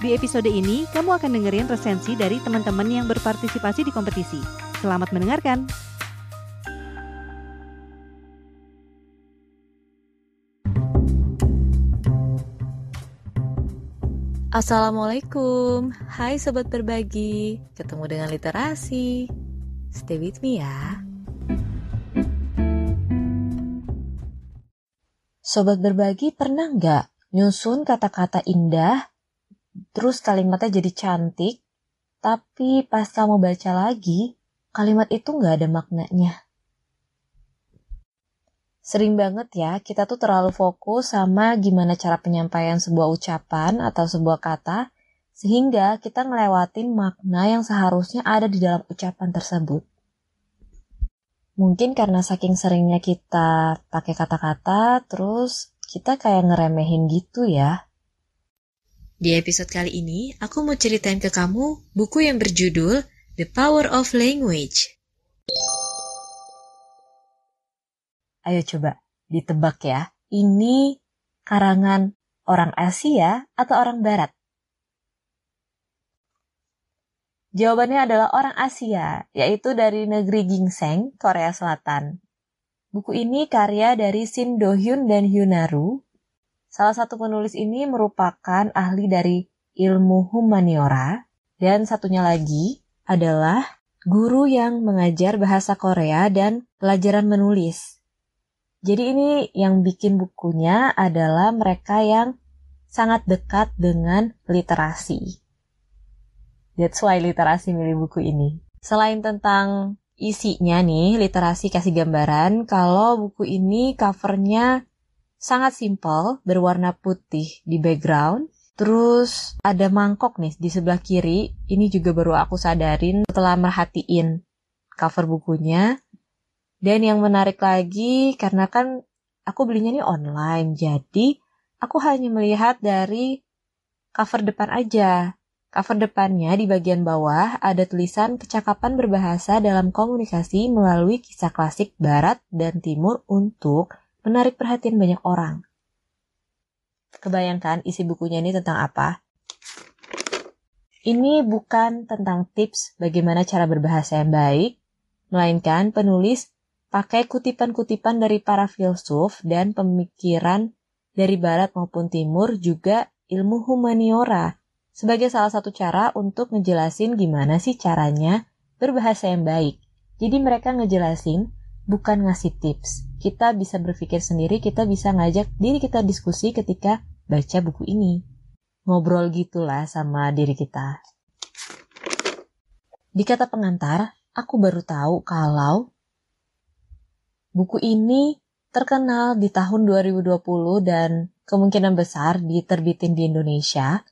Di episode ini, kamu akan dengerin resensi dari teman-teman yang berpartisipasi di kompetisi. Selamat mendengarkan! Assalamualaikum, hai sobat berbagi, ketemu dengan literasi. Stay with me ya. Sobat berbagi pernah nggak nyusun kata-kata indah terus kalimatnya jadi cantik, tapi pas kamu baca lagi, kalimat itu nggak ada maknanya. Sering banget ya, kita tuh terlalu fokus sama gimana cara penyampaian sebuah ucapan atau sebuah kata, sehingga kita ngelewatin makna yang seharusnya ada di dalam ucapan tersebut. Mungkin karena saking seringnya kita pakai kata-kata, terus kita kayak ngeremehin gitu ya. Di episode kali ini, aku mau ceritain ke kamu buku yang berjudul The Power of Language. Ayo coba ditebak ya, ini karangan orang Asia atau orang Barat? Jawabannya adalah orang Asia, yaitu dari negeri Gingseng, Korea Selatan. Buku ini karya dari Shin Do Hyun dan Hyunaru Salah satu penulis ini merupakan ahli dari ilmu humaniora dan satunya lagi adalah guru yang mengajar bahasa Korea dan pelajaran menulis. Jadi ini yang bikin bukunya adalah mereka yang sangat dekat dengan literasi. That's why literasi milih buku ini. Selain tentang isinya nih, literasi kasih gambaran, kalau buku ini covernya sangat simpel, berwarna putih di background. Terus ada mangkok nih di sebelah kiri. Ini juga baru aku sadarin setelah merhatiin cover bukunya. Dan yang menarik lagi karena kan aku belinya nih online. Jadi aku hanya melihat dari cover depan aja. Cover depannya di bagian bawah ada tulisan kecakapan berbahasa dalam komunikasi melalui kisah klasik barat dan timur untuk menarik perhatian banyak orang. Kebayangkan isi bukunya ini tentang apa? Ini bukan tentang tips bagaimana cara berbahasa yang baik, melainkan penulis pakai kutipan-kutipan dari para filsuf dan pemikiran dari barat maupun timur juga ilmu humaniora sebagai salah satu cara untuk ngejelasin gimana sih caranya berbahasa yang baik. Jadi mereka ngejelasin bukan ngasih tips. Kita bisa berpikir sendiri, kita bisa ngajak diri kita diskusi ketika baca buku ini. Ngobrol gitulah sama diri kita. Di kata pengantar, aku baru tahu kalau buku ini terkenal di tahun 2020 dan kemungkinan besar diterbitin di Indonesia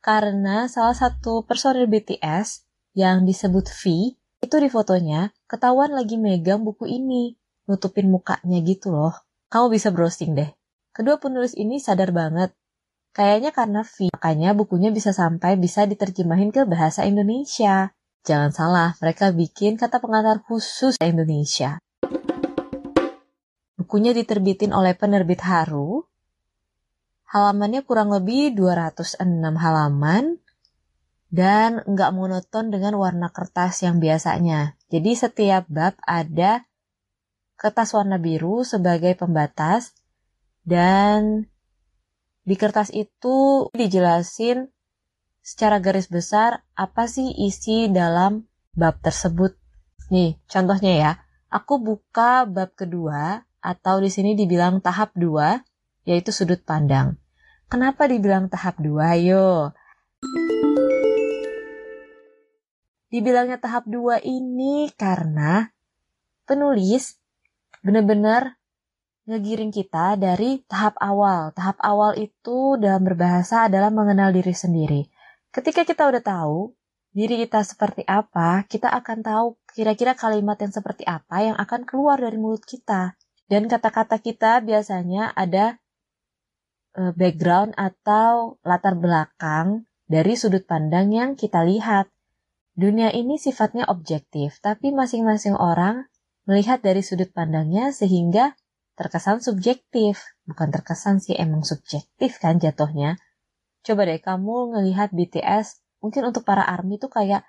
karena salah satu personil BTS yang disebut V itu di fotonya ketahuan lagi megang buku ini, nutupin mukanya gitu loh. Kamu bisa browsing deh. Kedua penulis ini sadar banget. Kayaknya karena V, makanya bukunya bisa sampai bisa diterjemahin ke bahasa Indonesia. Jangan salah, mereka bikin kata pengantar khusus Indonesia. Bukunya diterbitin oleh penerbit Haru. Halamannya kurang lebih 206 halaman dan nggak monoton dengan warna kertas yang biasanya. Jadi setiap bab ada kertas warna biru sebagai pembatas dan di kertas itu dijelasin secara garis besar apa sih isi dalam bab tersebut. Nih, contohnya ya. Aku buka bab kedua atau di sini dibilang tahap dua, yaitu sudut pandang. Kenapa dibilang tahap dua? Ayo. Dibilangnya tahap 2 ini karena penulis benar-benar ngegiring kita dari tahap awal. Tahap awal itu dalam berbahasa adalah mengenal diri sendiri. Ketika kita udah tahu diri kita seperti apa, kita akan tahu kira-kira kalimat yang seperti apa yang akan keluar dari mulut kita. Dan kata-kata kita biasanya ada e, background atau latar belakang dari sudut pandang yang kita lihat. Dunia ini sifatnya objektif, tapi masing-masing orang melihat dari sudut pandangnya sehingga terkesan subjektif. Bukan terkesan sih, emang subjektif kan jatuhnya. Coba deh kamu ngelihat BTS mungkin untuk para ARMY itu kayak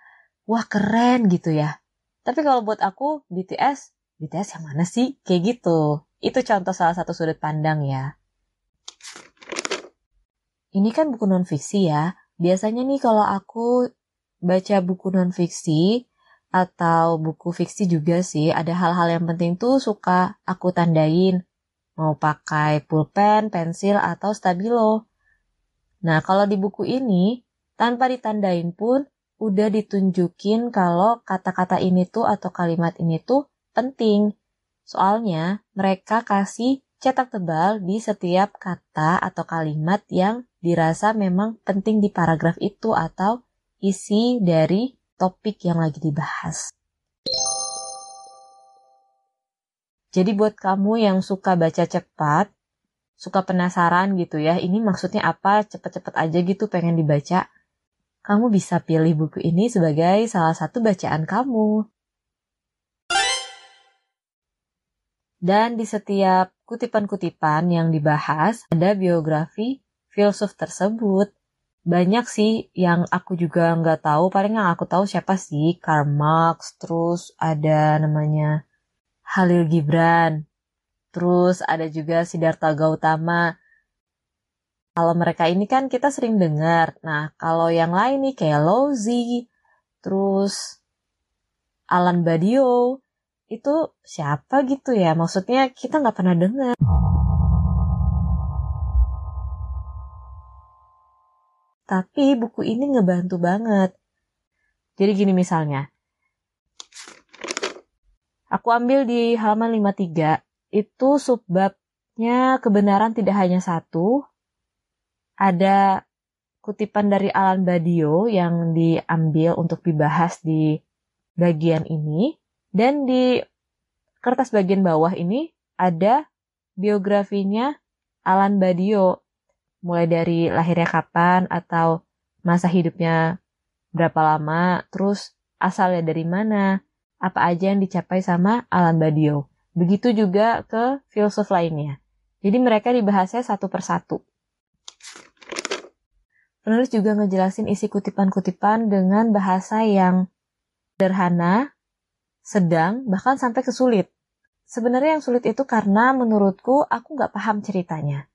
wah keren gitu ya. Tapi kalau buat aku BTS, BTS yang mana sih? Kayak gitu. Itu contoh salah satu sudut pandang ya. Ini kan buku non-fiksi ya. Biasanya nih kalau aku baca buku non-fiksi atau buku fiksi juga sih, ada hal-hal yang penting tuh suka aku tandain. Mau pakai pulpen, pensil, atau stabilo. Nah, kalau di buku ini, tanpa ditandain pun udah ditunjukin kalau kata-kata ini tuh atau kalimat ini tuh penting. Soalnya mereka kasih cetak tebal di setiap kata atau kalimat yang dirasa memang penting di paragraf itu atau isi dari topik yang lagi dibahas. Jadi buat kamu yang suka baca cepat, suka penasaran gitu ya, ini maksudnya apa, cepet-cepet aja gitu pengen dibaca, kamu bisa pilih buku ini sebagai salah satu bacaan kamu. Dan di setiap kutipan-kutipan yang dibahas ada biografi filsuf tersebut. Banyak sih yang aku juga nggak tahu, paling yang aku tahu siapa sih, Karl Marx, terus ada namanya Halil Gibran, terus ada juga Siddhartha Gautama, kalau mereka ini kan kita sering dengar. Nah, kalau yang lain nih kayak Lozi, terus Alan Badio, itu siapa gitu ya? Maksudnya kita nggak pernah dengar. Tapi buku ini ngebantu banget. Jadi gini misalnya. Aku ambil di halaman 53, itu subbabnya kebenaran tidak hanya satu, ada kutipan dari Alan Badio yang diambil untuk dibahas di bagian ini. Dan di kertas bagian bawah ini ada biografinya Alan Badio. Mulai dari lahirnya kapan atau masa hidupnya berapa lama, terus asalnya dari mana, apa aja yang dicapai sama Alan Badio. Begitu juga ke filsuf lainnya. Jadi mereka dibahasnya satu persatu. Penulis juga ngejelasin isi kutipan-kutipan dengan bahasa yang sederhana, sedang, bahkan sampai kesulit. Sebenarnya yang sulit itu karena menurutku aku nggak paham ceritanya.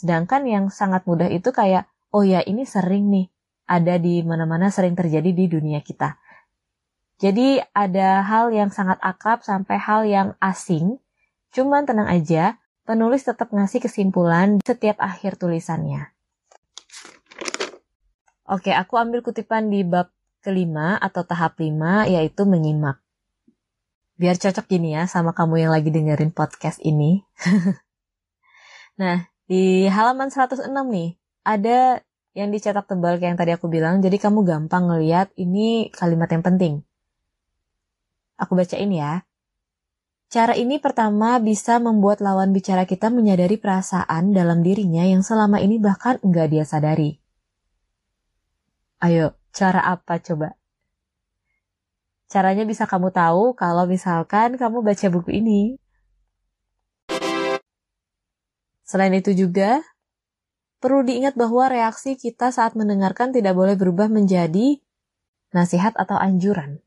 Sedangkan yang sangat mudah itu kayak, oh ya ini sering nih, ada di mana-mana sering terjadi di dunia kita. Jadi ada hal yang sangat akrab sampai hal yang asing, cuman tenang aja, penulis tetap ngasih kesimpulan setiap akhir tulisannya. Oke, aku ambil kutipan di bab kelima atau tahap lima, yaitu menyimak. Biar cocok gini ya sama kamu yang lagi dengerin podcast ini. nah, di halaman 106 nih, ada yang dicetak tebal kayak yang tadi aku bilang, jadi kamu gampang ngeliat ini kalimat yang penting. Aku bacain ya. Cara ini pertama bisa membuat lawan bicara kita menyadari perasaan dalam dirinya yang selama ini bahkan enggak dia sadari. Ayo, cara apa coba? Caranya bisa kamu tahu kalau misalkan kamu baca buku ini. Selain itu juga, perlu diingat bahwa reaksi kita saat mendengarkan tidak boleh berubah menjadi nasihat atau anjuran.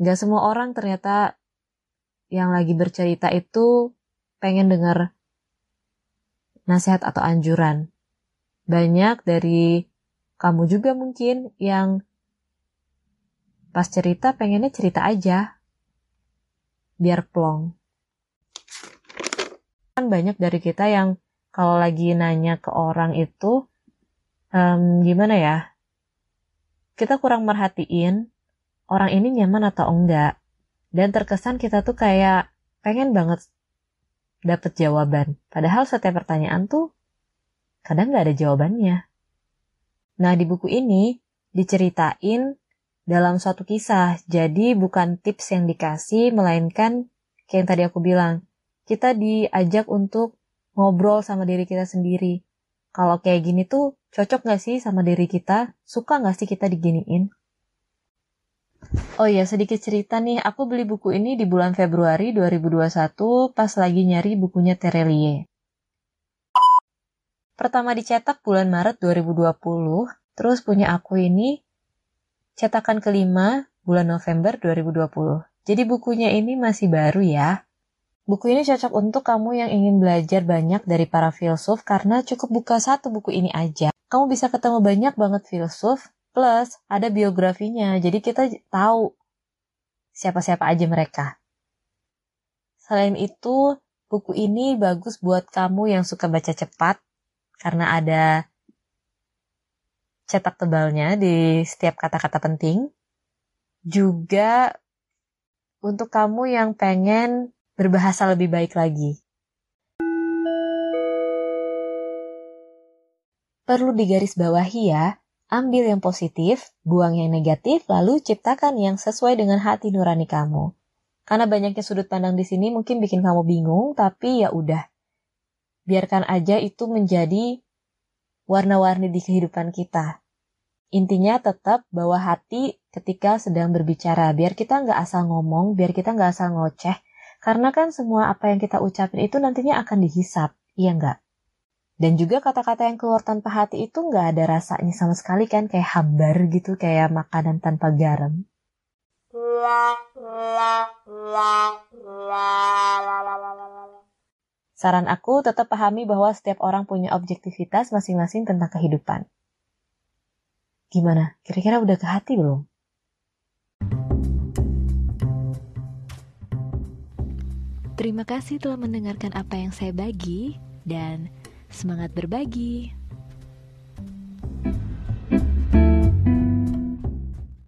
Gak semua orang ternyata yang lagi bercerita itu pengen dengar nasihat atau anjuran. Banyak dari kamu juga mungkin yang pas cerita pengennya cerita aja. Biar plong. Kan banyak dari kita yang kalau lagi nanya ke orang itu, um, gimana ya, kita kurang merhatiin orang ini nyaman atau enggak. Dan terkesan kita tuh kayak pengen banget dapet jawaban. Padahal setiap pertanyaan tuh kadang nggak ada jawabannya. Nah, di buku ini diceritain dalam suatu kisah. Jadi bukan tips yang dikasih, melainkan kayak yang tadi aku bilang, kita diajak untuk ngobrol sama diri kita sendiri. Kalau kayak gini tuh cocok gak sih sama diri kita? Suka gak sih kita diginiin? Oh iya, sedikit cerita nih, aku beli buku ini di bulan Februari 2021 pas lagi nyari bukunya Terelie. Pertama dicetak bulan Maret 2020, terus punya aku ini cetakan kelima bulan November 2020. Jadi bukunya ini masih baru ya. Buku ini cocok untuk kamu yang ingin belajar banyak dari para filsuf karena cukup buka satu buku ini aja. Kamu bisa ketemu banyak banget filsuf Plus ada biografinya, jadi kita tahu siapa-siapa aja mereka. Selain itu, buku ini bagus buat kamu yang suka baca cepat karena ada cetak tebalnya di setiap kata-kata penting. Juga untuk kamu yang pengen berbahasa lebih baik lagi. Perlu digarisbawahi ya, Ambil yang positif, buang yang negatif, lalu ciptakan yang sesuai dengan hati nurani kamu. Karena banyaknya sudut pandang di sini mungkin bikin kamu bingung, tapi ya udah. Biarkan aja itu menjadi warna-warni di kehidupan kita. Intinya tetap bawa hati ketika sedang berbicara, biar kita nggak asal ngomong, biar kita nggak asal ngoceh. Karena kan semua apa yang kita ucapin itu nantinya akan dihisap, iya nggak? Dan juga kata-kata yang keluar tanpa hati itu nggak ada rasanya sama sekali kan kayak hambar gitu kayak makanan tanpa garam. Saran aku tetap pahami bahwa setiap orang punya objektivitas masing-masing tentang kehidupan. Gimana? Kira-kira udah ke hati belum? Terima kasih telah mendengarkan apa yang saya bagi dan Semangat berbagi!